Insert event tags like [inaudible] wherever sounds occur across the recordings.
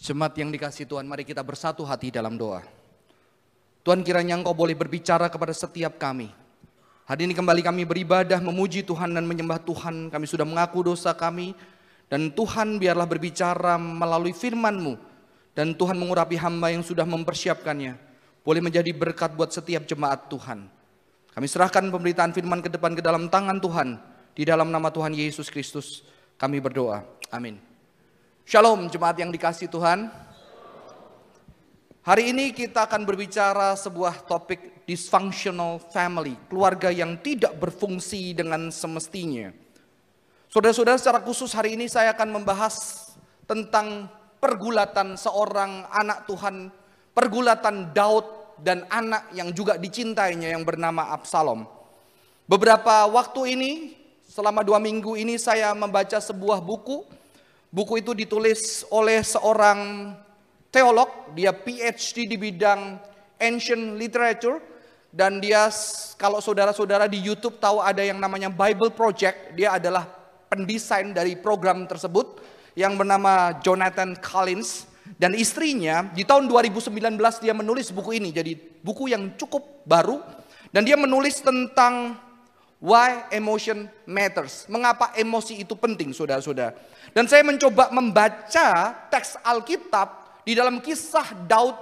Jemaat yang dikasih Tuhan, mari kita bersatu hati dalam doa. Tuhan kiranya Engkau boleh berbicara kepada setiap kami. Hari ini kembali kami beribadah, memuji Tuhan dan menyembah Tuhan. Kami sudah mengaku dosa kami. Dan Tuhan biarlah berbicara melalui firman-Mu. Dan Tuhan mengurapi hamba yang sudah mempersiapkannya. Boleh menjadi berkat buat setiap jemaat Tuhan. Kami serahkan pemberitaan firman ke depan ke dalam tangan Tuhan. Di dalam nama Tuhan Yesus Kristus kami berdoa. Amin. Shalom jemaat yang dikasih Tuhan. Hari ini kita akan berbicara sebuah topik dysfunctional family, keluarga yang tidak berfungsi dengan semestinya. Saudara-saudara secara khusus hari ini saya akan membahas tentang pergulatan seorang anak Tuhan, pergulatan Daud dan anak yang juga dicintainya yang bernama Absalom. Beberapa waktu ini, selama dua minggu ini saya membaca sebuah buku Buku itu ditulis oleh seorang teolog, dia PhD di bidang ancient literature. Dan dia kalau saudara-saudara di YouTube tahu ada yang namanya Bible Project, dia adalah pendesain dari program tersebut yang bernama Jonathan Collins. Dan istrinya di tahun 2019 dia menulis buku ini. Jadi buku yang cukup baru. Dan dia menulis tentang Why emotion matters. Mengapa emosi itu penting, saudara-saudara. Dan saya mencoba membaca teks Alkitab di dalam kisah Daud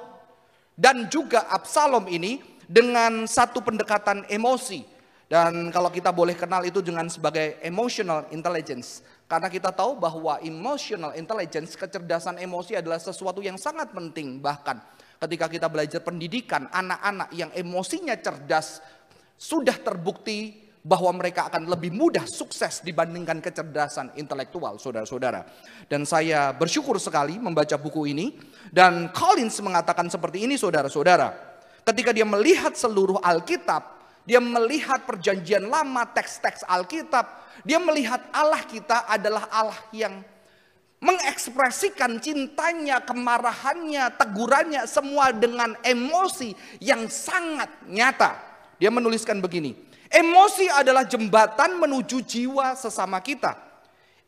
dan juga Absalom ini dengan satu pendekatan emosi. Dan kalau kita boleh kenal itu dengan sebagai emotional intelligence. Karena kita tahu bahwa emotional intelligence, kecerdasan emosi adalah sesuatu yang sangat penting. Bahkan ketika kita belajar pendidikan, anak-anak yang emosinya cerdas sudah terbukti bahwa mereka akan lebih mudah sukses dibandingkan kecerdasan intelektual, saudara-saudara. Dan saya bersyukur sekali membaca buku ini. Dan Collins mengatakan seperti ini, saudara-saudara. Ketika dia melihat seluruh Alkitab, dia melihat perjanjian lama, teks-teks Alkitab, dia melihat Allah kita adalah Allah yang mengekspresikan cintanya, kemarahannya, tegurannya, semua dengan emosi yang sangat nyata. Dia menuliskan begini, Emosi adalah jembatan menuju jiwa sesama kita.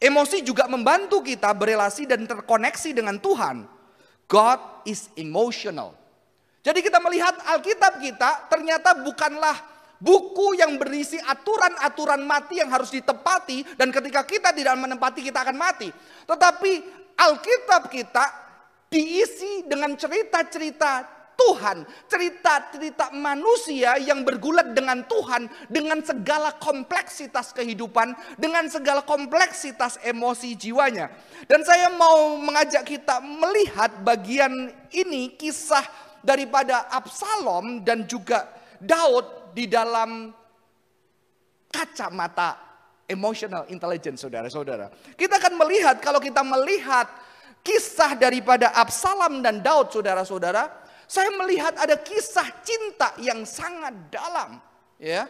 Emosi juga membantu kita berelasi dan terkoneksi dengan Tuhan. God is emotional. Jadi kita melihat Alkitab kita ternyata bukanlah buku yang berisi aturan-aturan mati yang harus ditepati dan ketika kita tidak menempati kita akan mati. Tetapi Alkitab kita diisi dengan cerita-cerita Tuhan, cerita-cerita manusia yang bergulat dengan Tuhan dengan segala kompleksitas kehidupan, dengan segala kompleksitas emosi jiwanya. Dan saya mau mengajak kita melihat bagian ini kisah daripada Absalom dan juga Daud di dalam kacamata emotional intelligence saudara-saudara. Kita akan melihat kalau kita melihat kisah daripada Absalom dan Daud saudara-saudara, saya melihat ada kisah cinta yang sangat dalam, ya.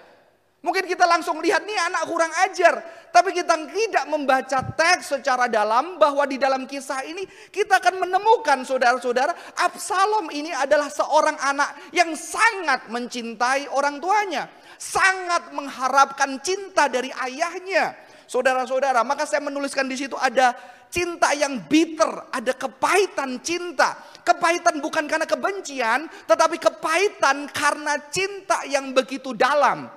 Mungkin kita langsung lihat nih anak kurang ajar, tapi kita tidak membaca teks secara dalam bahwa di dalam kisah ini kita akan menemukan saudara-saudara Absalom ini adalah seorang anak yang sangat mencintai orang tuanya, sangat mengharapkan cinta dari ayahnya. Saudara-saudara, maka saya menuliskan di situ ada cinta yang bitter, ada kepahitan cinta. Kepahitan bukan karena kebencian, tetapi kepahitan karena cinta yang begitu dalam.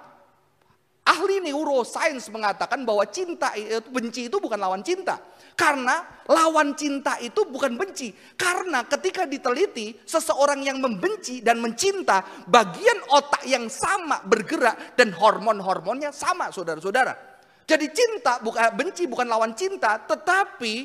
Ahli neuroscience mengatakan bahwa cinta itu benci itu bukan lawan cinta. Karena lawan cinta itu bukan benci. Karena ketika diteliti seseorang yang membenci dan mencinta, bagian otak yang sama bergerak dan hormon-hormonnya sama saudara-saudara. Jadi cinta bukan benci bukan lawan cinta, tetapi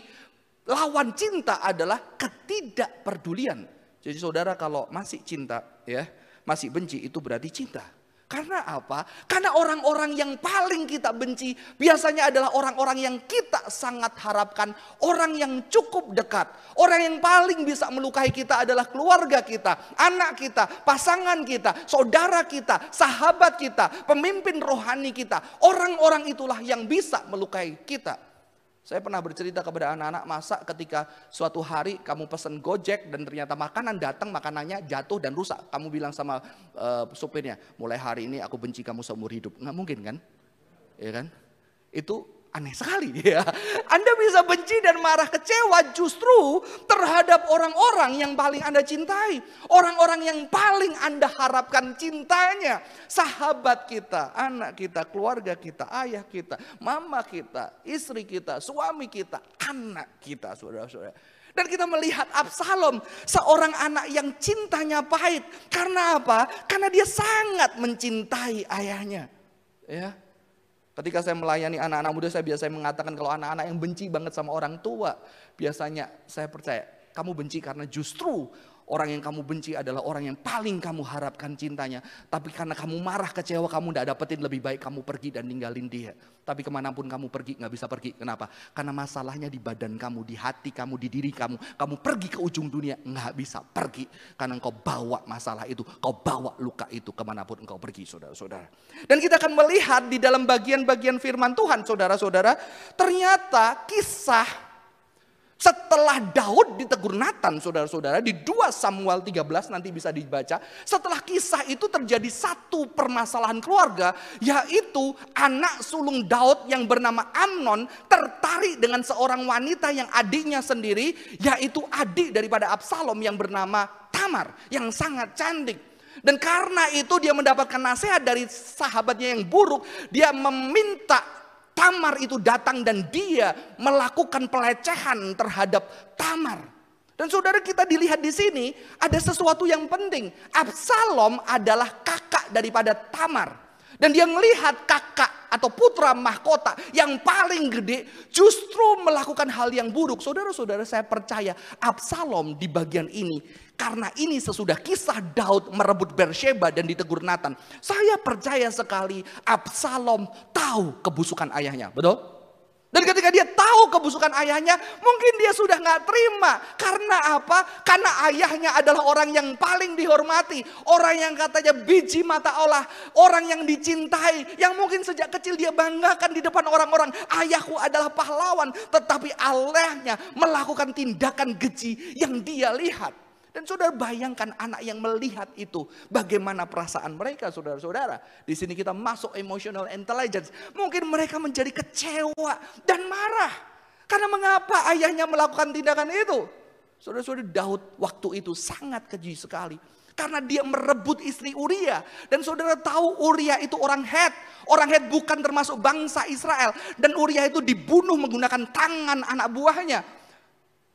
lawan cinta adalah ketidakpedulian. Jadi saudara kalau masih cinta ya, masih benci itu berarti cinta. Karena apa? Karena orang-orang yang paling kita benci biasanya adalah orang-orang yang kita sangat harapkan, orang yang cukup dekat. Orang yang paling bisa melukai kita adalah keluarga kita, anak kita, pasangan kita, saudara kita, sahabat kita, pemimpin rohani kita. Orang-orang itulah yang bisa melukai kita. Saya pernah bercerita kepada anak-anak masa ketika suatu hari kamu pesan gojek dan ternyata makanan datang makanannya jatuh dan rusak. Kamu bilang sama uh, supirnya, mulai hari ini aku benci kamu seumur hidup. Nggak mungkin kan? Ya kan? Itu aneh sekali [laughs] ya. Anda bisa benci dan marah kecewa justru terhadap orang-orang yang paling Anda cintai. Orang-orang yang paling Anda harapkan cintanya. Sahabat kita, anak kita, keluarga kita, ayah kita, mama kita, istri kita, suami kita, anak kita, saudara-saudara. Dan kita melihat Absalom, seorang anak yang cintanya pahit. Karena apa? Karena dia sangat mencintai ayahnya. Ya. Ketika saya melayani anak-anak muda, saya biasanya mengatakan kalau anak-anak yang benci banget sama orang tua, biasanya saya percaya kamu benci karena justru Orang yang kamu benci adalah orang yang paling kamu harapkan cintanya. Tapi karena kamu marah, kecewa, kamu tidak dapetin lebih baik kamu pergi dan ninggalin dia. Tapi ke mana pun kamu pergi, nggak bisa pergi. Kenapa? Karena masalahnya di badan kamu, di hati kamu, di diri kamu. Kamu pergi ke ujung dunia, nggak bisa pergi. Karena engkau bawa masalah itu, kau bawa luka itu ke mana pun engkau pergi, saudara-saudara. Dan kita akan melihat di dalam bagian-bagian firman Tuhan, saudara-saudara. Ternyata kisah setelah Daud ditegur Nathan, saudara-saudara, di 2 Samuel 13 nanti bisa dibaca. Setelah kisah itu terjadi satu permasalahan keluarga, yaitu anak sulung Daud yang bernama Amnon tertarik dengan seorang wanita yang adiknya sendiri, yaitu adik daripada Absalom yang bernama Tamar, yang sangat cantik. Dan karena itu dia mendapatkan nasihat dari sahabatnya yang buruk, dia meminta Tamar itu datang dan dia melakukan pelecehan terhadap Tamar. Dan saudara kita dilihat di sini ada sesuatu yang penting. Absalom adalah kakak daripada Tamar. Dan dia melihat kakak atau putra mahkota yang paling gede justru melakukan hal yang buruk. Saudara-saudara saya percaya Absalom di bagian ini karena ini sesudah kisah Daud merebut Bersheba dan ditegur Nathan. Saya percaya sekali Absalom tahu kebusukan ayahnya. Betul? Dan ketika dia tahu kebusukan ayahnya, mungkin dia sudah nggak terima. Karena apa? Karena ayahnya adalah orang yang paling dihormati. Orang yang katanya biji mata Allah. Orang yang dicintai. Yang mungkin sejak kecil dia banggakan di depan orang-orang. Ayahku adalah pahlawan. Tetapi ayahnya melakukan tindakan keji yang dia lihat. Dan saudara bayangkan anak yang melihat itu. Bagaimana perasaan mereka saudara-saudara. Di sini kita masuk emotional intelligence. Mungkin mereka menjadi kecewa dan marah. Karena mengapa ayahnya melakukan tindakan itu? Saudara-saudara Daud waktu itu sangat keji sekali. Karena dia merebut istri Uria. Dan saudara tahu Uria itu orang Het. Orang Het bukan termasuk bangsa Israel. Dan Uria itu dibunuh menggunakan tangan anak buahnya.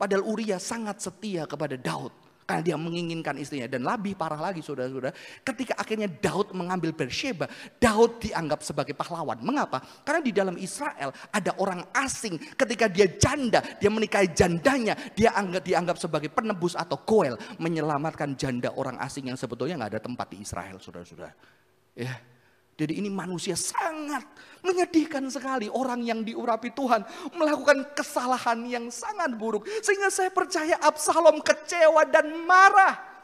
Padahal Uria sangat setia kepada Daud. Karena dia menginginkan istrinya. Dan lebih parah lagi saudara-saudara. Ketika akhirnya Daud mengambil Bersheba. Daud dianggap sebagai pahlawan. Mengapa? Karena di dalam Israel ada orang asing. Ketika dia janda, dia menikahi jandanya. Dia anggap, dianggap sebagai penebus atau koel. Menyelamatkan janda orang asing yang sebetulnya nggak ada tempat di Israel saudara-saudara. Ya, jadi ini manusia sangat menyedihkan sekali. Orang yang diurapi Tuhan melakukan kesalahan yang sangat buruk. Sehingga saya percaya Absalom kecewa dan marah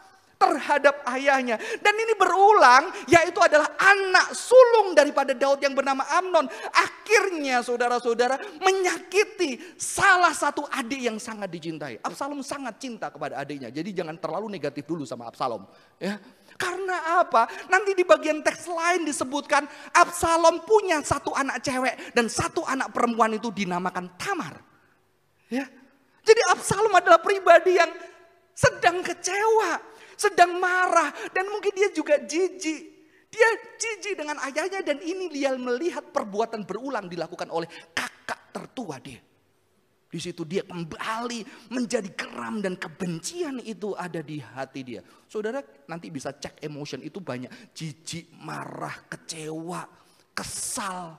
terhadap ayahnya. Dan ini berulang yaitu adalah anak sulung daripada Daud yang bernama Amnon. Akhirnya saudara-saudara menyakiti salah satu adik yang sangat dicintai. Absalom sangat cinta kepada adiknya. Jadi jangan terlalu negatif dulu sama Absalom. Ya, karena apa? Nanti di bagian teks lain disebutkan Absalom punya satu anak cewek dan satu anak perempuan itu dinamakan Tamar. Ya. Jadi Absalom adalah pribadi yang sedang kecewa, sedang marah dan mungkin dia juga jijik. Dia jijik dengan ayahnya dan ini dia melihat perbuatan berulang dilakukan oleh kakak tertua dia. Di situ dia kembali menjadi geram dan kebencian itu ada di hati dia. Saudara nanti bisa cek emotion itu banyak. Jijik, marah, kecewa, kesal,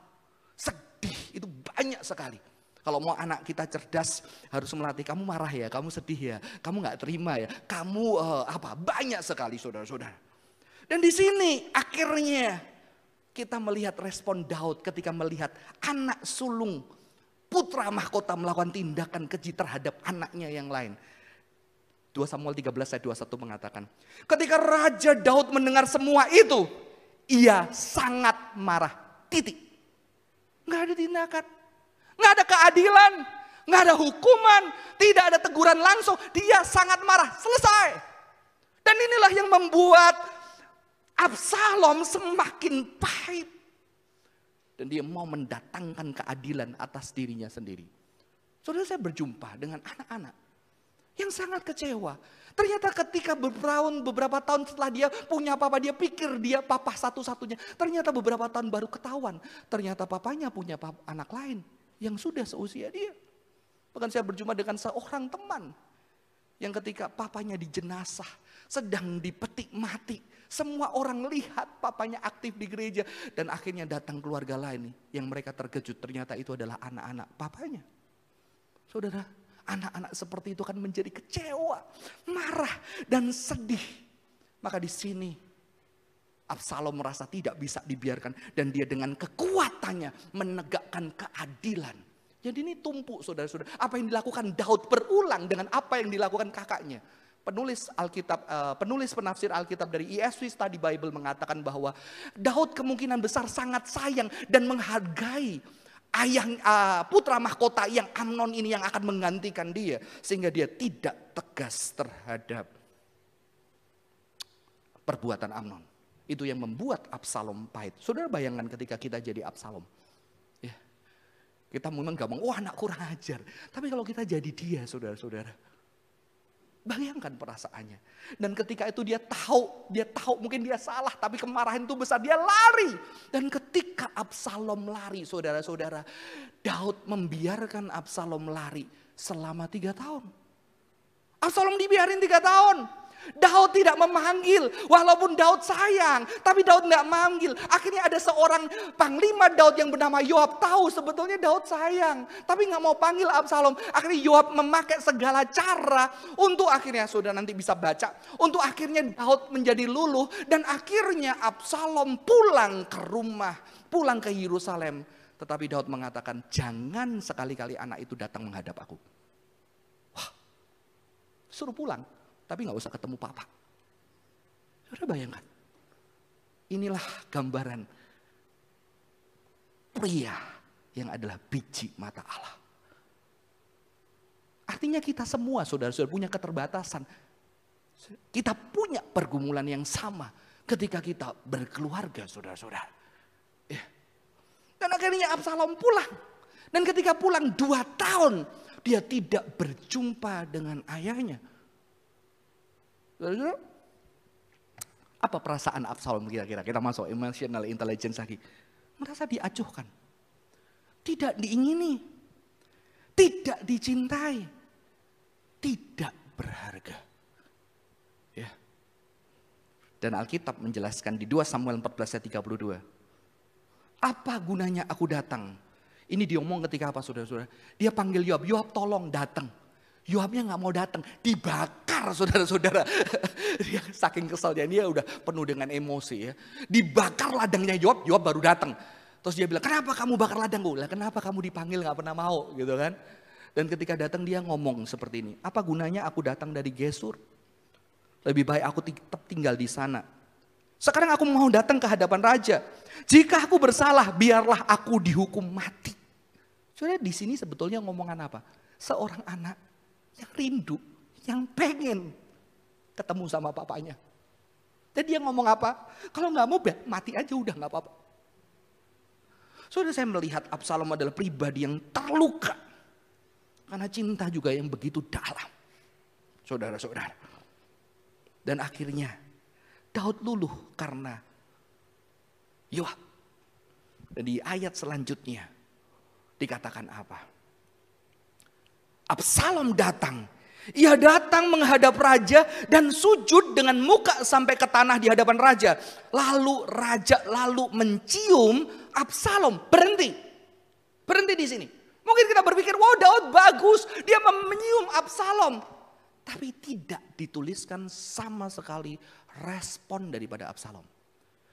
sedih. Itu banyak sekali. Kalau mau anak kita cerdas harus melatih kamu marah ya, kamu sedih ya, kamu nggak terima ya, kamu uh, apa banyak sekali saudara-saudara. Dan di sini akhirnya kita melihat respon Daud ketika melihat anak sulung putra mahkota melakukan tindakan keji terhadap anaknya yang lain. 2 Samuel 13 ayat 21 mengatakan, ketika Raja Daud mendengar semua itu, ia sangat marah. Titik. Nggak ada tindakan. Nggak ada keadilan. Nggak ada hukuman. Tidak ada teguran langsung. Dia sangat marah. Selesai. Dan inilah yang membuat Absalom semakin pahit dan dia mau mendatangkan keadilan atas dirinya sendiri. Saudara saya berjumpa dengan anak-anak yang sangat kecewa. Ternyata ketika beberapa, beberapa tahun setelah dia punya papa, dia pikir dia papa satu-satunya. Ternyata beberapa tahun baru ketahuan. Ternyata papanya punya papa, anak lain yang sudah seusia dia. Bahkan saya berjumpa dengan seorang teman yang ketika papanya di jenazah sedang dipetik mati. Semua orang lihat papanya aktif di gereja dan akhirnya datang keluarga lain yang mereka terkejut ternyata itu adalah anak-anak papanya. Saudara, anak-anak seperti itu kan menjadi kecewa, marah dan sedih. Maka di sini Absalom merasa tidak bisa dibiarkan dan dia dengan kekuatannya menegakkan keadilan. Jadi ini tumpuk saudara-saudara. Apa yang dilakukan Daud berulang dengan apa yang dilakukan kakaknya penulis Alkitab, uh, penulis penafsir Alkitab dari ESV Study Bible mengatakan bahwa Daud kemungkinan besar sangat sayang dan menghargai ayah uh, putra mahkota yang Amnon ini yang akan menggantikan dia sehingga dia tidak tegas terhadap perbuatan Amnon. Itu yang membuat Absalom pahit. Saudara bayangkan ketika kita jadi Absalom. Ya. Kita memang gampang, wah anak kurang ajar. Tapi kalau kita jadi dia saudara-saudara Bayangkan perasaannya. Dan ketika itu dia tahu, dia tahu mungkin dia salah, tapi kemarahan itu besar, dia lari. Dan ketika Absalom lari, saudara-saudara, Daud membiarkan Absalom lari selama tiga tahun. Absalom dibiarin tiga tahun. Daud tidak memanggil, walaupun Daud sayang, tapi Daud tidak manggil. Akhirnya ada seorang panglima Daud yang bernama Yoab tahu sebetulnya Daud sayang, tapi nggak mau panggil Absalom. Akhirnya Yoab memakai segala cara untuk akhirnya sudah nanti bisa baca, untuk akhirnya Daud menjadi luluh dan akhirnya Absalom pulang ke rumah, pulang ke Yerusalem. Tetapi Daud mengatakan, jangan sekali-kali anak itu datang menghadap aku. Wah, suruh pulang tapi nggak usah ketemu papa. Saudara bayangkan, inilah gambaran pria yang adalah biji mata Allah. Artinya kita semua saudara-saudara punya keterbatasan. Kita punya pergumulan yang sama ketika kita berkeluarga saudara-saudara. Ya. Dan akhirnya Absalom pulang. Dan ketika pulang dua tahun dia tidak berjumpa dengan ayahnya. Apa perasaan Absalom kira-kira? Kita masuk emotional intelligence lagi. Merasa diacuhkan. Tidak diingini. Tidak dicintai. Tidak berharga. Ya. Dan Alkitab menjelaskan di 2 Samuel 14 ayat 32. Apa gunanya aku datang? Ini diomong ketika apa saudara-saudara? Dia panggil Yoab, Yoab tolong datang. Yoabnya nggak mau datang, dibakar saudara-saudara. [laughs] dia saking keselnya dia udah penuh dengan emosi ya. Dibakar ladangnya Yoab, Yoab baru datang. Terus dia bilang, kenapa kamu bakar ladang gue? kenapa kamu dipanggil nggak pernah mau gitu kan? Dan ketika datang dia ngomong seperti ini, apa gunanya aku datang dari Gesur? Lebih baik aku tetap tinggal di sana. Sekarang aku mau datang ke hadapan raja. Jika aku bersalah, biarlah aku dihukum mati. Saudara di sini sebetulnya ngomongan apa? Seorang anak yang rindu, yang pengen ketemu sama papanya. Jadi dia ngomong apa? Kalau nggak mau mati aja udah nggak apa-apa. Saudara saya melihat Absalom adalah pribadi yang terluka. Karena cinta juga yang begitu dalam. Saudara-saudara. Dan akhirnya Daud luluh karena Yoab. Dan di ayat selanjutnya dikatakan apa? Absalom datang. Ia datang menghadap raja dan sujud dengan muka sampai ke tanah di hadapan raja. Lalu raja lalu mencium Absalom. Berhenti. Berhenti di sini. Mungkin kita berpikir, wow Daud bagus. Dia menyium Absalom. Tapi tidak dituliskan sama sekali respon daripada Absalom.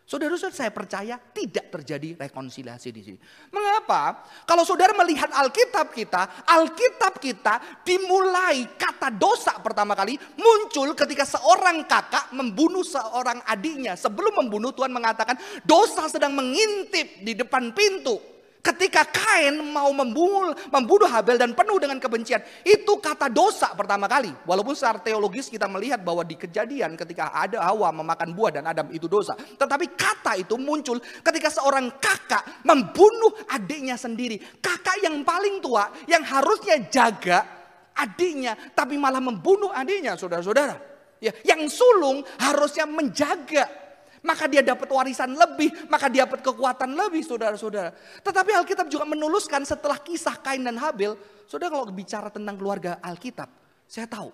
Saudara-saudara saya percaya tidak terjadi rekonsiliasi di sini. Mengapa? Kalau saudara melihat Alkitab kita, Alkitab kita dimulai kata dosa pertama kali muncul ketika seorang kakak membunuh seorang adiknya. Sebelum membunuh Tuhan mengatakan dosa sedang mengintip di depan pintu. Ketika Kain mau membunuh, membunuh Habel dan penuh dengan kebencian. Itu kata dosa pertama kali. Walaupun secara teologis kita melihat bahwa di kejadian ketika ada Hawa memakan buah dan Adam itu dosa. Tetapi kata itu muncul ketika seorang kakak membunuh adiknya sendiri. Kakak yang paling tua yang harusnya jaga adiknya. Tapi malah membunuh adiknya saudara-saudara. Ya, yang sulung harusnya menjaga maka dia dapat warisan lebih, maka dia dapat kekuatan lebih saudara-saudara. Tetapi Alkitab juga menuluskan setelah kisah Kain dan Habel, saudara kalau bicara tentang keluarga Alkitab, saya tahu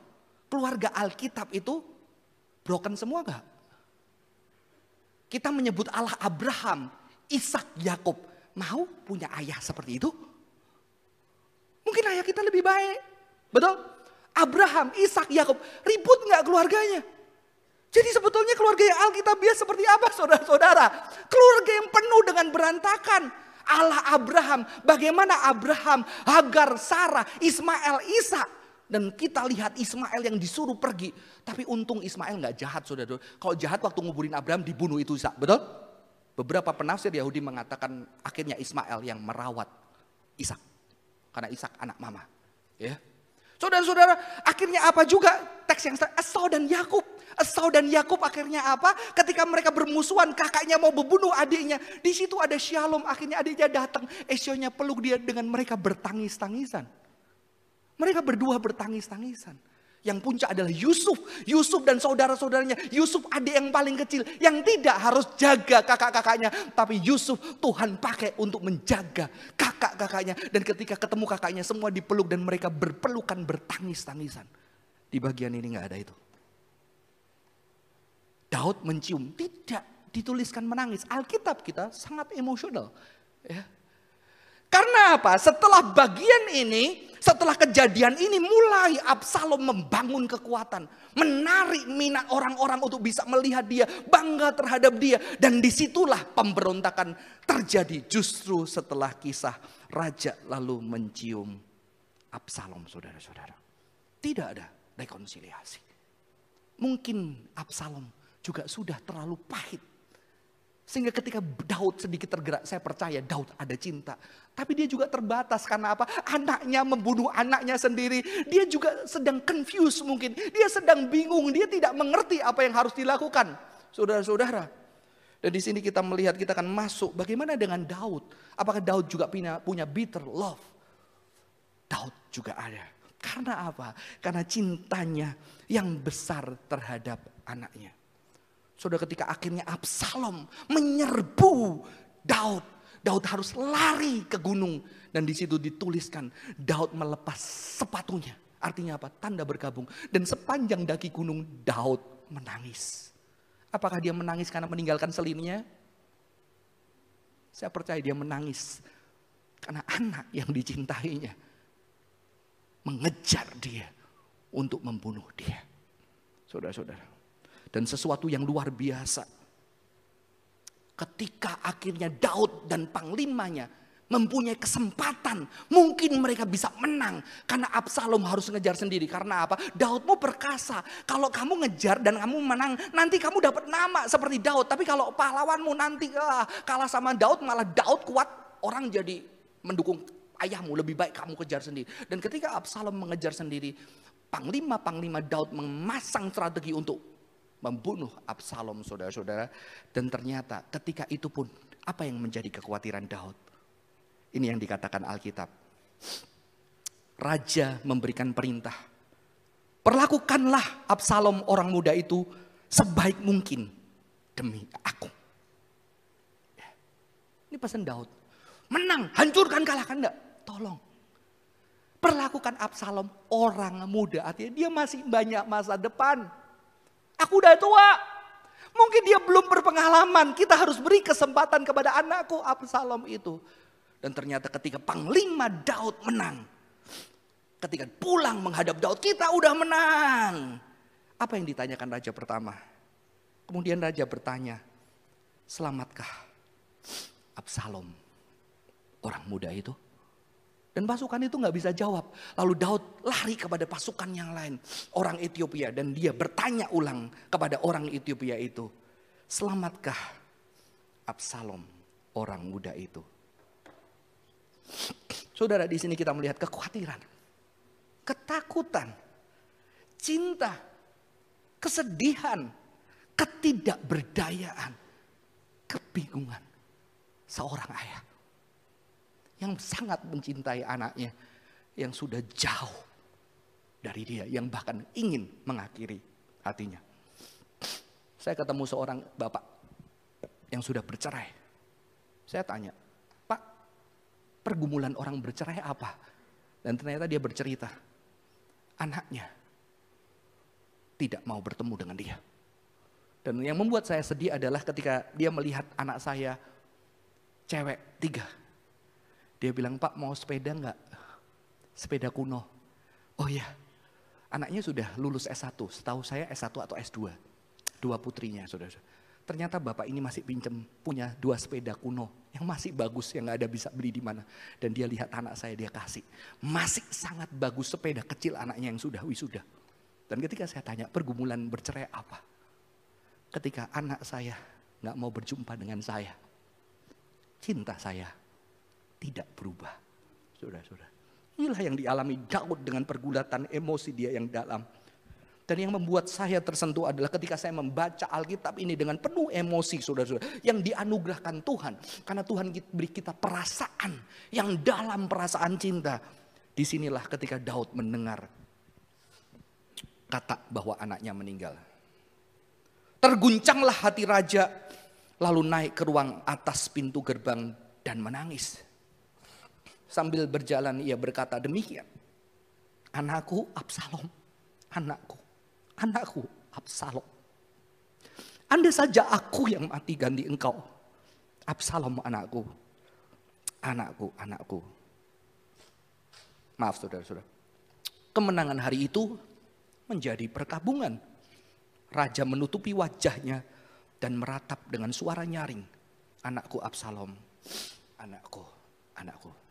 keluarga Alkitab itu broken semua gak? Kita menyebut Allah Abraham, Ishak, Yakub, mau punya ayah seperti itu? Mungkin ayah kita lebih baik, betul? Abraham, Ishak, Yakub, ribut nggak keluarganya? Jadi sebetulnya keluarga yang Alkitabiah seperti apa saudara-saudara? Keluarga yang penuh dengan berantakan. Allah Abraham, bagaimana Abraham, Hagar, Sarah, Ismail, Isa. Dan kita lihat Ismail yang disuruh pergi. Tapi untung Ismail nggak jahat saudara. Kalau jahat waktu nguburin Abraham dibunuh itu Isa, betul? Beberapa penafsir Yahudi mengatakan akhirnya Ismail yang merawat Ishak. Karena Ishak anak mama. Ya. Saudara-saudara, akhirnya apa juga teks yang Esau dan Yakub. Esau dan Yakub akhirnya apa? Ketika mereka bermusuhan, kakaknya mau membunuh adiknya. Di situ ada Shalom, akhirnya adiknya datang. Esaunya peluk dia dengan mereka bertangis-tangisan. Mereka berdua bertangis-tangisan. Yang puncak adalah Yusuf. Yusuf dan saudara-saudaranya. Yusuf adik yang paling kecil. Yang tidak harus jaga kakak-kakaknya. Tapi Yusuf Tuhan pakai untuk menjaga kakak-kakaknya. Dan ketika ketemu kakaknya semua dipeluk dan mereka berpelukan bertangis-tangisan. Di bagian ini nggak ada itu. Daud mencium, tidak dituliskan menangis. Alkitab kita sangat emosional. Ya. Karena apa? Setelah bagian ini, setelah kejadian ini mulai Absalom membangun kekuatan. Menarik minat orang-orang untuk bisa melihat dia, bangga terhadap dia. Dan di situlah pemberontakan terjadi justru setelah kisah raja lalu mencium Absalom saudara-saudara. Tidak ada rekonsiliasi. Mungkin Absalom juga sudah terlalu pahit. Sehingga ketika Daud sedikit tergerak, saya percaya Daud ada cinta. Tapi dia juga terbatas karena apa? Anaknya membunuh anaknya sendiri. Dia juga sedang confused mungkin. Dia sedang bingung, dia tidak mengerti apa yang harus dilakukan. Saudara-saudara. Dan di sini kita melihat kita akan masuk bagaimana dengan Daud. Apakah Daud juga punya, punya bitter love? Daud juga ada. Karena apa? Karena cintanya yang besar terhadap anaknya. Saudara ketika akhirnya Absalom menyerbu Daud. Daud harus lari ke gunung. Dan di situ dituliskan Daud melepas sepatunya. Artinya apa? Tanda bergabung. Dan sepanjang daki gunung Daud menangis. Apakah dia menangis karena meninggalkan selinnya? Saya percaya dia menangis karena anak yang dicintainya mengejar dia untuk membunuh dia. Saudara-saudara dan sesuatu yang luar biasa. Ketika akhirnya Daud dan panglimanya mempunyai kesempatan, mungkin mereka bisa menang karena Absalom harus ngejar sendiri. Karena apa? Daudmu perkasa. Kalau kamu ngejar dan kamu menang, nanti kamu dapat nama seperti Daud. Tapi kalau pahlawanmu nanti ah, kalah sama Daud, malah Daud kuat, orang jadi mendukung ayahmu. Lebih baik kamu kejar sendiri. Dan ketika Absalom mengejar sendiri, panglima-panglima Daud memasang strategi untuk membunuh Absalom saudara-saudara. Dan ternyata ketika itu pun apa yang menjadi kekhawatiran Daud? Ini yang dikatakan Alkitab. Raja memberikan perintah. Perlakukanlah Absalom orang muda itu sebaik mungkin demi aku. Ya. Ini pesan Daud. Menang, hancurkan, kalahkan enggak? Tolong. Perlakukan Absalom orang muda. Artinya dia masih banyak masa depan. Aku udah tua. Mungkin dia belum berpengalaman. Kita harus beri kesempatan kepada anakku Absalom itu. Dan ternyata ketika Panglima Daud menang. Ketika pulang menghadap Daud, kita udah menang. Apa yang ditanyakan raja pertama? Kemudian raja bertanya, selamatkah Absalom orang muda itu? Dan pasukan itu nggak bisa jawab. Lalu Daud lari kepada pasukan yang lain. Orang Ethiopia. Dan dia bertanya ulang kepada orang Ethiopia itu. Selamatkah Absalom orang muda itu? Saudara di sini kita melihat kekhawatiran, ketakutan, cinta, kesedihan, ketidakberdayaan, kebingungan seorang ayah yang sangat mencintai anaknya yang sudah jauh dari dia yang bahkan ingin mengakhiri hatinya. Saya ketemu seorang bapak yang sudah bercerai. Saya tanya, Pak, pergumulan orang bercerai apa? Dan ternyata dia bercerita, anaknya tidak mau bertemu dengan dia. Dan yang membuat saya sedih adalah ketika dia melihat anak saya cewek tiga. Dia bilang, Pak mau sepeda enggak? Sepeda kuno. Oh iya, anaknya sudah lulus S1. Setahu saya S1 atau S2. Dua putrinya, saudara. Ternyata bapak ini masih pinjem punya dua sepeda kuno yang masih bagus yang nggak ada bisa beli di mana. Dan dia lihat anak saya dia kasih. Masih sangat bagus sepeda kecil anaknya yang sudah wisuda. Dan ketika saya tanya pergumulan bercerai apa? ketika anak saya nggak mau berjumpa dengan saya, cinta saya tidak berubah. Sudah-sudah. Inilah yang dialami Daud dengan pergulatan emosi dia yang dalam. Dan yang membuat saya tersentuh adalah ketika saya membaca Alkitab ini dengan penuh emosi saudara-saudara. Yang dianugerahkan Tuhan. Karena Tuhan beri kita perasaan yang dalam perasaan cinta. Di sinilah ketika Daud mendengar kata bahwa anaknya meninggal. Terguncanglah hati raja, lalu naik ke ruang atas pintu gerbang dan menangis. Sambil berjalan ia berkata demikian. Anakku Absalom, anakku, anakku Absalom. Anda saja aku yang mati ganti engkau. Absalom anakku, anakku, anakku. Maaf saudara-saudara. Kemenangan hari itu menjadi perkabungan Raja menutupi wajahnya dan meratap dengan suara nyaring. Anakku Absalom, anakku, anakku.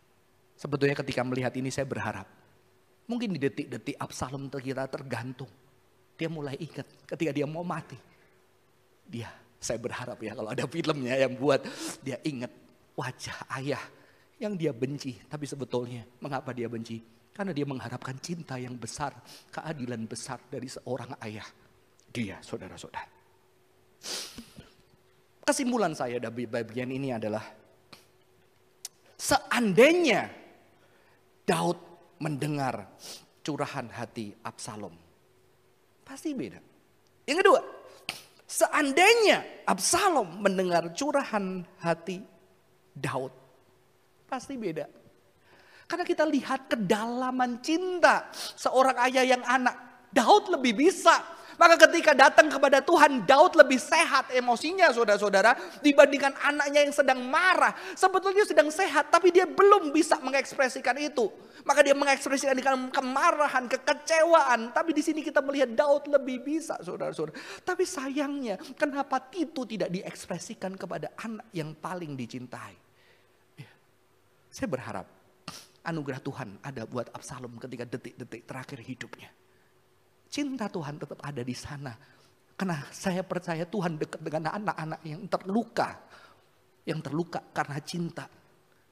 Sebetulnya ketika melihat ini saya berharap. Mungkin di detik-detik Absalom terkira tergantung. Dia mulai ingat ketika dia mau mati. Dia, saya berharap ya kalau ada filmnya yang buat dia ingat wajah ayah yang dia benci. Tapi sebetulnya mengapa dia benci? Karena dia mengharapkan cinta yang besar, keadilan besar dari seorang ayah dia, saudara-saudara. Kesimpulan saya dari bagian ini adalah seandainya Daud mendengar curahan hati Absalom, pasti beda. Yang kedua, seandainya Absalom mendengar curahan hati Daud, pasti beda. Karena kita lihat kedalaman cinta seorang ayah yang anak. Daud lebih bisa maka ketika datang kepada Tuhan, Daud lebih sehat emosinya saudara-saudara dibandingkan anaknya yang sedang marah. Sebetulnya sedang sehat tapi dia belum bisa mengekspresikan itu. Maka dia mengekspresikan dengan kemarahan, kekecewaan. Tapi di sini kita melihat Daud lebih bisa saudara-saudara. Tapi sayangnya kenapa itu tidak diekspresikan kepada anak yang paling dicintai. Ya. Saya berharap anugerah Tuhan ada buat Absalom ketika detik-detik terakhir hidupnya. Cinta Tuhan tetap ada di sana. Karena saya percaya Tuhan dekat dengan anak-anak yang terluka. Yang terluka karena cinta.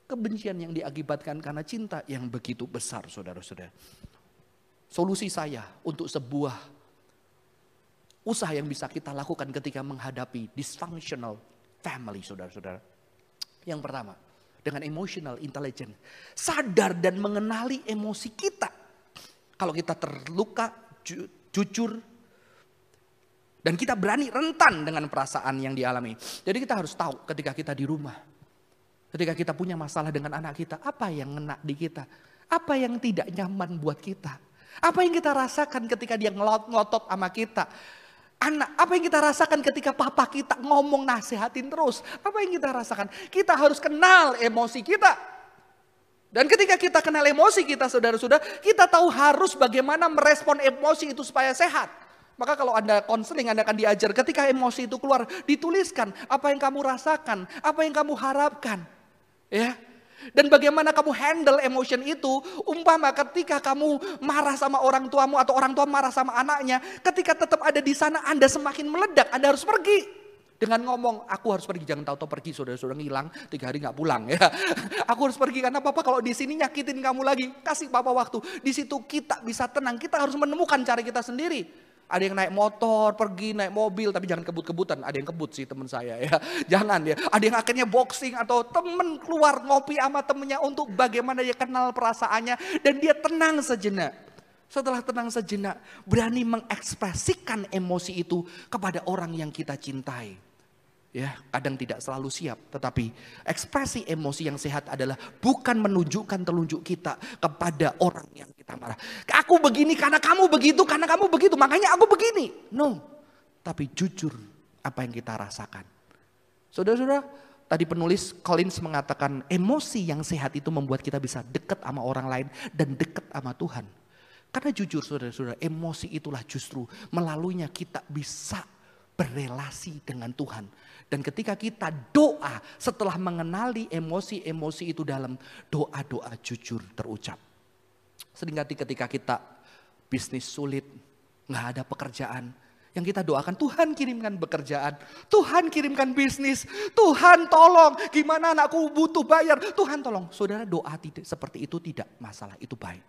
Kebencian yang diakibatkan karena cinta yang begitu besar saudara-saudara. Solusi saya untuk sebuah usaha yang bisa kita lakukan ketika menghadapi dysfunctional family saudara-saudara. Yang pertama, dengan emotional intelligence. Sadar dan mengenali emosi kita. Kalau kita terluka, ju jujur, dan kita berani rentan dengan perasaan yang dialami. Jadi kita harus tahu ketika kita di rumah. Ketika kita punya masalah dengan anak kita, apa yang ngena di kita? Apa yang tidak nyaman buat kita? Apa yang kita rasakan ketika dia ngelotot sama kita? Anak, apa yang kita rasakan ketika papa kita ngomong nasihatin terus? Apa yang kita rasakan? Kita harus kenal emosi kita. Dan ketika kita kenal emosi kita saudara-saudara, kita tahu harus bagaimana merespon emosi itu supaya sehat. Maka kalau Anda konseling, Anda akan diajar ketika emosi itu keluar, dituliskan apa yang kamu rasakan, apa yang kamu harapkan. Ya. Dan bagaimana kamu handle emotion itu, umpama ketika kamu marah sama orang tuamu atau orang tua marah sama anaknya, ketika tetap ada di sana Anda semakin meledak, Anda harus pergi. Dengan ngomong, aku harus pergi, jangan tahu-tahu pergi, saudara-saudara ngilang, tiga hari nggak pulang ya. [laughs] Aku harus pergi karena papa kalau di sini nyakitin kamu lagi, kasih papa waktu. Di situ kita bisa tenang, kita harus menemukan cara kita sendiri. Ada yang naik motor, pergi naik mobil, tapi jangan kebut-kebutan. Ada yang kebut sih teman saya ya. [laughs] Jangan ya. Ada yang akhirnya boxing atau temen keluar ngopi sama temennya untuk bagaimana dia kenal perasaannya. Dan dia tenang sejenak. Setelah tenang sejenak, berani mengekspresikan emosi itu kepada orang yang kita cintai ya kadang tidak selalu siap tetapi ekspresi emosi yang sehat adalah bukan menunjukkan telunjuk kita kepada orang yang kita marah. Aku begini karena kamu begitu karena kamu begitu makanya aku begini. No tapi jujur apa yang kita rasakan. Saudara-saudara tadi penulis Collins mengatakan emosi yang sehat itu membuat kita bisa dekat sama orang lain dan dekat sama Tuhan. Karena jujur saudara-saudara emosi itulah justru melaluinya kita bisa berrelasi dengan Tuhan dan ketika kita doa setelah mengenali emosi-emosi itu dalam doa-doa jujur terucap. Seringkali ketika kita bisnis sulit, nggak ada pekerjaan, yang kita doakan Tuhan kirimkan pekerjaan, Tuhan kirimkan bisnis, Tuhan tolong, gimana anakku butuh bayar, Tuhan tolong. Saudara doa tidak seperti itu tidak masalah, itu baik.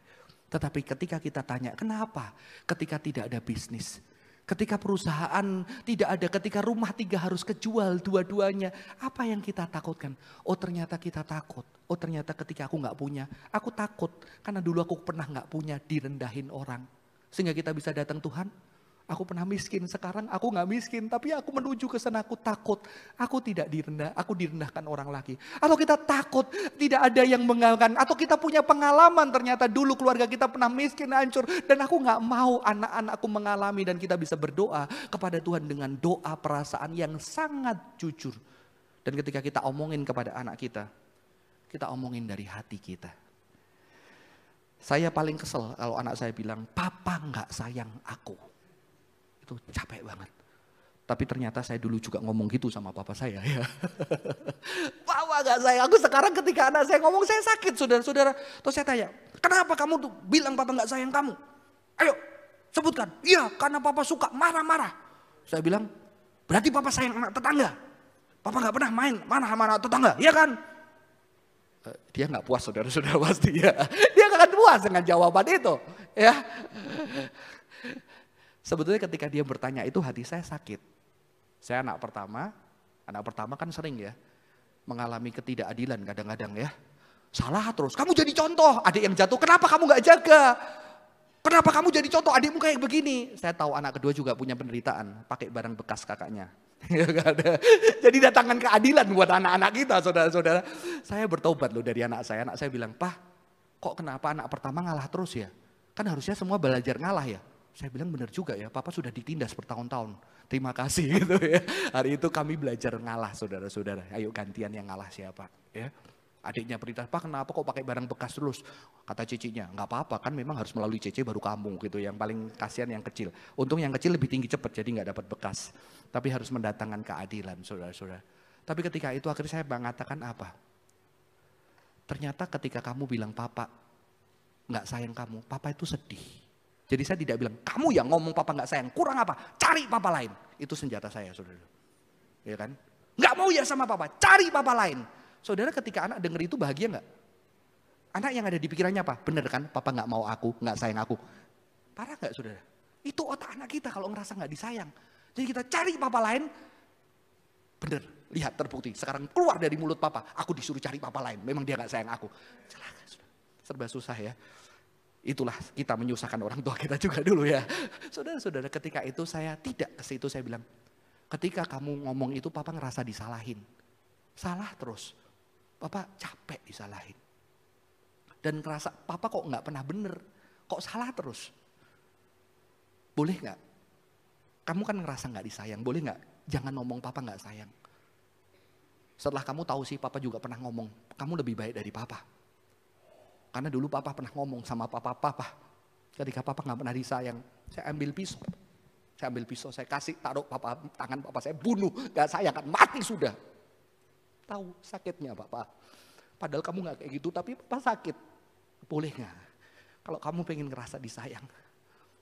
Tetapi ketika kita tanya, kenapa ketika tidak ada bisnis? Ketika perusahaan tidak ada, ketika rumah tiga harus kejual dua-duanya. Apa yang kita takutkan? Oh ternyata kita takut. Oh ternyata ketika aku nggak punya, aku takut. Karena dulu aku pernah nggak punya, direndahin orang. Sehingga kita bisa datang Tuhan, Aku pernah miskin, sekarang aku nggak miskin, tapi aku menuju ke sana, aku takut. Aku tidak direndah, aku direndahkan orang lagi. Atau kita takut, tidak ada yang mengalahkan. Atau kita punya pengalaman ternyata dulu keluarga kita pernah miskin, hancur. Dan aku nggak mau anak-anakku mengalami dan kita bisa berdoa kepada Tuhan dengan doa perasaan yang sangat jujur. Dan ketika kita omongin kepada anak kita, kita omongin dari hati kita. Saya paling kesel kalau anak saya bilang, papa nggak sayang aku itu capek banget. Tapi ternyata saya dulu juga ngomong gitu sama papa saya ya. [laughs] Papa gak sayang aku sekarang ketika anak saya ngomong saya sakit saudara-saudara. Terus saya tanya, kenapa kamu tuh bilang papa gak sayang kamu? Ayo sebutkan. Iya karena papa suka marah-marah. Saya bilang, berarti papa sayang anak tetangga. Papa gak pernah main mana sama anak tetangga, iya kan? Eh, dia nggak puas saudara-saudara [laughs] pasti ya. Dia gak akan puas dengan jawaban itu. Ya, Sebetulnya ketika dia bertanya itu hati saya sakit. Saya anak pertama, anak pertama kan sering ya mengalami ketidakadilan kadang-kadang ya. Salah terus, kamu jadi contoh, adik yang jatuh, kenapa kamu gak jaga? Kenapa kamu jadi contoh adikmu kayak begini? Saya tahu anak kedua juga punya penderitaan, pakai barang bekas kakaknya. [laughs] Ya jadi datangkan keadilan buat anak-anak kita, saudara-saudara. Saya bertobat loh dari anak saya. Anak saya bilang, Pak, kok kenapa anak pertama ngalah terus ya? Kan harusnya semua belajar ngalah ya. Saya bilang benar juga ya, Papa sudah ditindas bertahun-tahun. Terima kasih [laughs] gitu ya. Hari itu kami belajar ngalah saudara-saudara. Ayo gantian yang ngalah siapa ya. Adiknya perintah, Pak kenapa kok pakai barang bekas terus? Kata cicinya, nggak apa-apa kan memang harus melalui cici baru kamu gitu. Yang paling kasihan yang kecil. Untung yang kecil lebih tinggi cepat jadi nggak dapat bekas. Tapi harus mendatangkan keadilan saudara-saudara. Tapi ketika itu akhirnya saya mengatakan apa? Ternyata ketika kamu bilang papa nggak sayang kamu, papa itu sedih. Jadi saya tidak bilang, kamu yang ngomong papa nggak sayang, kurang apa? Cari papa lain. Itu senjata saya, saudara. Ya kan? Nggak mau ya sama papa, cari papa lain. Saudara ketika anak denger itu bahagia nggak? Anak yang ada di pikirannya apa? Bener kan, papa nggak mau aku, nggak sayang aku. Parah nggak saudara? Itu otak anak kita kalau ngerasa nggak disayang. Jadi kita cari papa lain, bener, lihat terbukti. Sekarang keluar dari mulut papa, aku disuruh cari papa lain. Memang dia nggak sayang aku. Celaka, serba susah ya. Itulah kita menyusahkan orang tua kita juga dulu ya. Saudara-saudara ketika itu saya tidak ke situ saya bilang, ketika kamu ngomong itu papa ngerasa disalahin. Salah terus. Papa capek disalahin. Dan ngerasa papa kok nggak pernah bener. Kok salah terus. Boleh nggak? Kamu kan ngerasa nggak disayang. Boleh nggak? Jangan ngomong papa nggak sayang. Setelah kamu tahu sih papa juga pernah ngomong, kamu lebih baik dari papa. Karena dulu papa pernah ngomong sama papa-papa. Ketika papa nggak pernah disayang, saya ambil pisau. Saya ambil pisau, saya kasih taruh papa tangan papa saya bunuh, gak sayang kan mati sudah. Tahu sakitnya papa. Padahal kamu nggak kayak gitu, tapi papa sakit. Boleh nggak? Kalau kamu pengen ngerasa disayang,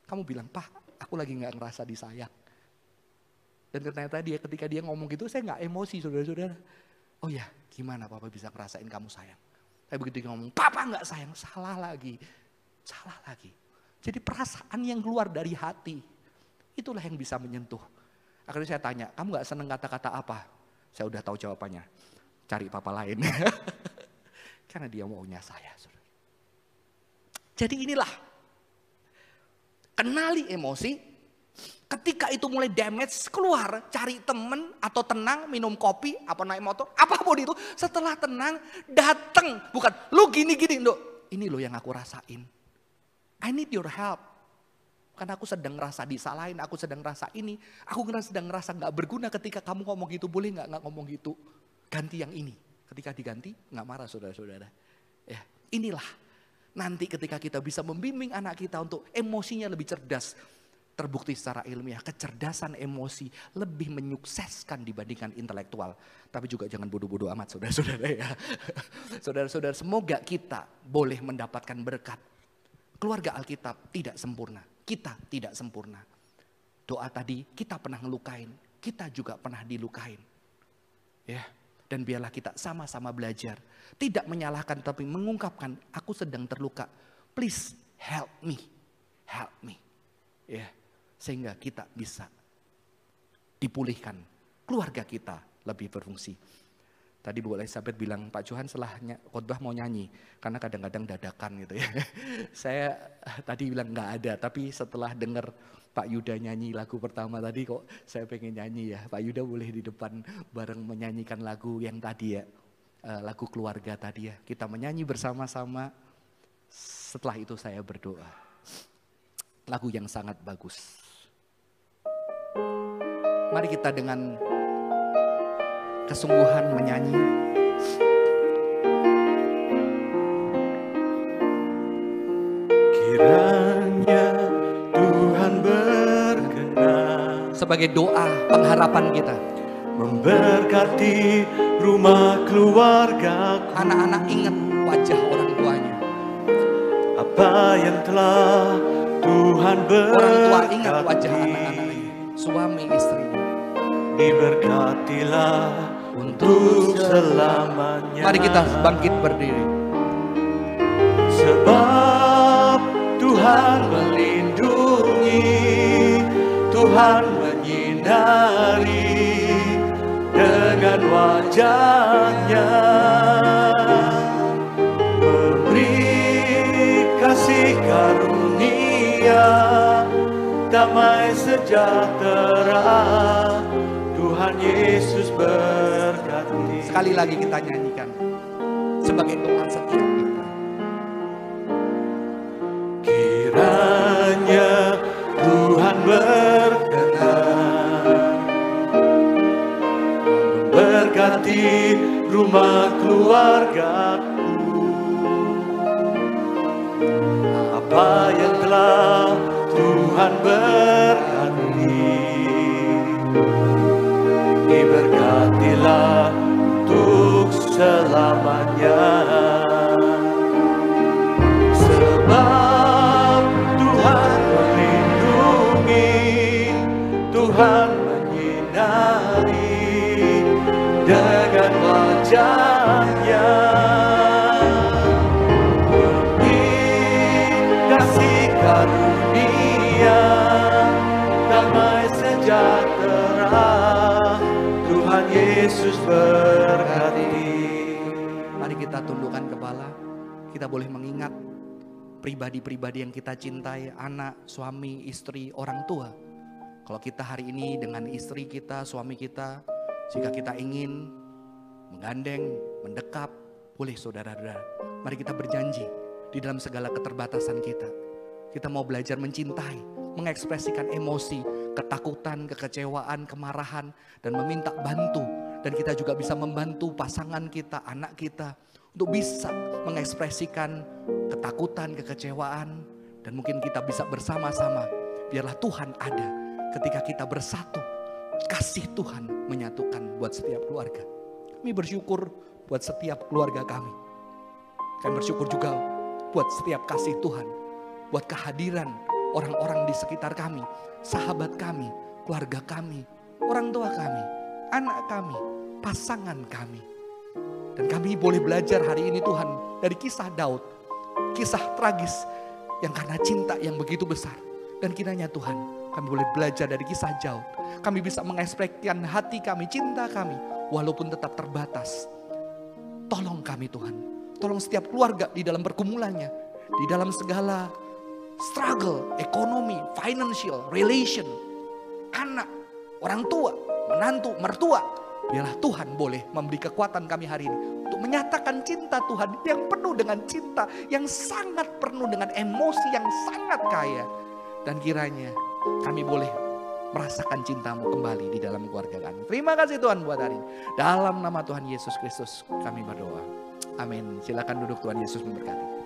kamu bilang, Pak, aku lagi nggak ngerasa disayang. Dan ternyata dia ketika dia ngomong gitu saya nggak emosi saudara-saudara. Oh ya gimana papa bisa ngerasain kamu sayang. Tapi begitu dia ngomong papa nggak sayang salah lagi. Salah lagi. Jadi perasaan yang keluar dari hati. Itulah yang bisa menyentuh. Akhirnya saya tanya kamu nggak seneng kata-kata apa? Saya udah tahu jawabannya. Cari papa lain. [laughs] Karena dia maunya saya. Jadi inilah. Kenali emosi, Ketika itu mulai damage, keluar, cari temen atau tenang, minum kopi, apa naik motor, [laughs] apa pun itu. Setelah tenang, datang. Bukan, lu gini-gini, dok. Ini lo yang aku rasain. I need your help. Karena aku sedang ngerasa disalahin, aku sedang ngerasa ini. Aku sedang ngerasa gak berguna ketika kamu ngomong gitu. Boleh gak, gak ngomong gitu. Ganti yang ini. Ketika diganti, gak marah saudara-saudara. Ya, inilah nanti ketika kita bisa membimbing anak kita untuk emosinya lebih cerdas terbukti secara ilmiah kecerdasan emosi lebih menyukseskan dibandingkan intelektual. Tapi juga jangan bodoh-bodoh amat saudara-saudara ya. [laughs] Saudara-saudara semoga kita boleh mendapatkan berkat. Keluarga Alkitab tidak sempurna. Kita tidak sempurna. Doa tadi kita pernah ngelukain. Kita juga pernah dilukain. Ya, dan biarlah kita sama-sama belajar. Tidak menyalahkan tapi mengungkapkan aku sedang terluka. Please help me. Help me. Yeah sehingga kita bisa dipulihkan. Keluarga kita lebih berfungsi. Tadi Bu Elizabeth bilang, Pak Johan setelah khotbah mau nyanyi. Karena kadang-kadang dadakan gitu ya. [laughs] Saya tadi bilang nggak ada, tapi setelah dengar Pak Yuda nyanyi lagu pertama tadi kok saya pengen nyanyi ya. Pak Yuda boleh di depan bareng menyanyikan lagu yang tadi ya. Eh, lagu keluarga tadi ya. Kita menyanyi bersama-sama. Setelah itu saya berdoa. Lagu yang sangat bagus. Mari kita dengan kesungguhan menyanyi. Kiranya Tuhan berkenan sebagai doa pengharapan kita. memberkati rumah keluarga anak-anak ingat wajah orang tuanya. Apa yang telah Tuhan berkati orang tua ingat wajah anak-anaknya suami istri diberkatilah untuk selamanya. Mari kita bangkit berdiri. Sebab Tuhan melindungi, Tuhan menyinari dengan wajahnya. Memberi kasih karunia, damai sejahtera Tuhan Yesus berkati. Sekali lagi kita nyanyikan sebagai doa setiap kita. Kiranya Tuhan berkenan memberkati rumah keluargaku. Selamanya. Sebab Tuhan melindungi, Tuhan menyinari dengan wajahnya. Kasih karunia, damai sejahtera. Tuhan Yesus berkati. Boleh mengingat pribadi-pribadi yang kita cintai, anak, suami, istri, orang tua. Kalau kita hari ini dengan istri kita, suami kita, jika kita ingin menggandeng, mendekap, boleh saudara-saudara. Mari kita berjanji di dalam segala keterbatasan kita. Kita mau belajar mencintai, mengekspresikan emosi, ketakutan, kekecewaan, kemarahan, dan meminta bantu. Dan kita juga bisa membantu pasangan kita, anak kita, untuk bisa mengekspresikan ketakutan, kekecewaan, dan mungkin kita bisa bersama-sama. Biarlah Tuhan ada ketika kita bersatu. Kasih Tuhan menyatukan buat setiap keluarga. Kami bersyukur buat setiap keluarga kami. Kami bersyukur juga buat setiap kasih Tuhan. Buat kehadiran orang-orang di sekitar kami, sahabat kami, keluarga kami, orang tua kami, anak kami, pasangan kami. Dan kami boleh belajar hari ini Tuhan dari kisah Daud. Kisah tragis yang karena cinta yang begitu besar. Dan kiranya Tuhan kami boleh belajar dari kisah Daud. Kami bisa mengekspresikan hati kami, cinta kami. Walaupun tetap terbatas. Tolong kami Tuhan. Tolong setiap keluarga di dalam pergumulannya. Di dalam segala struggle, ekonomi, financial, relation. Anak, orang tua, menantu, mertua. Biarlah Tuhan boleh memberi kekuatan kami hari ini untuk menyatakan cinta Tuhan yang penuh dengan cinta, yang sangat penuh dengan emosi yang sangat kaya. Dan kiranya kami boleh merasakan cintamu kembali di dalam keluarga kami. Terima kasih Tuhan buat hari ini. Dalam nama Tuhan Yesus Kristus kami berdoa. Amin. Silakan duduk Tuhan Yesus memberkati.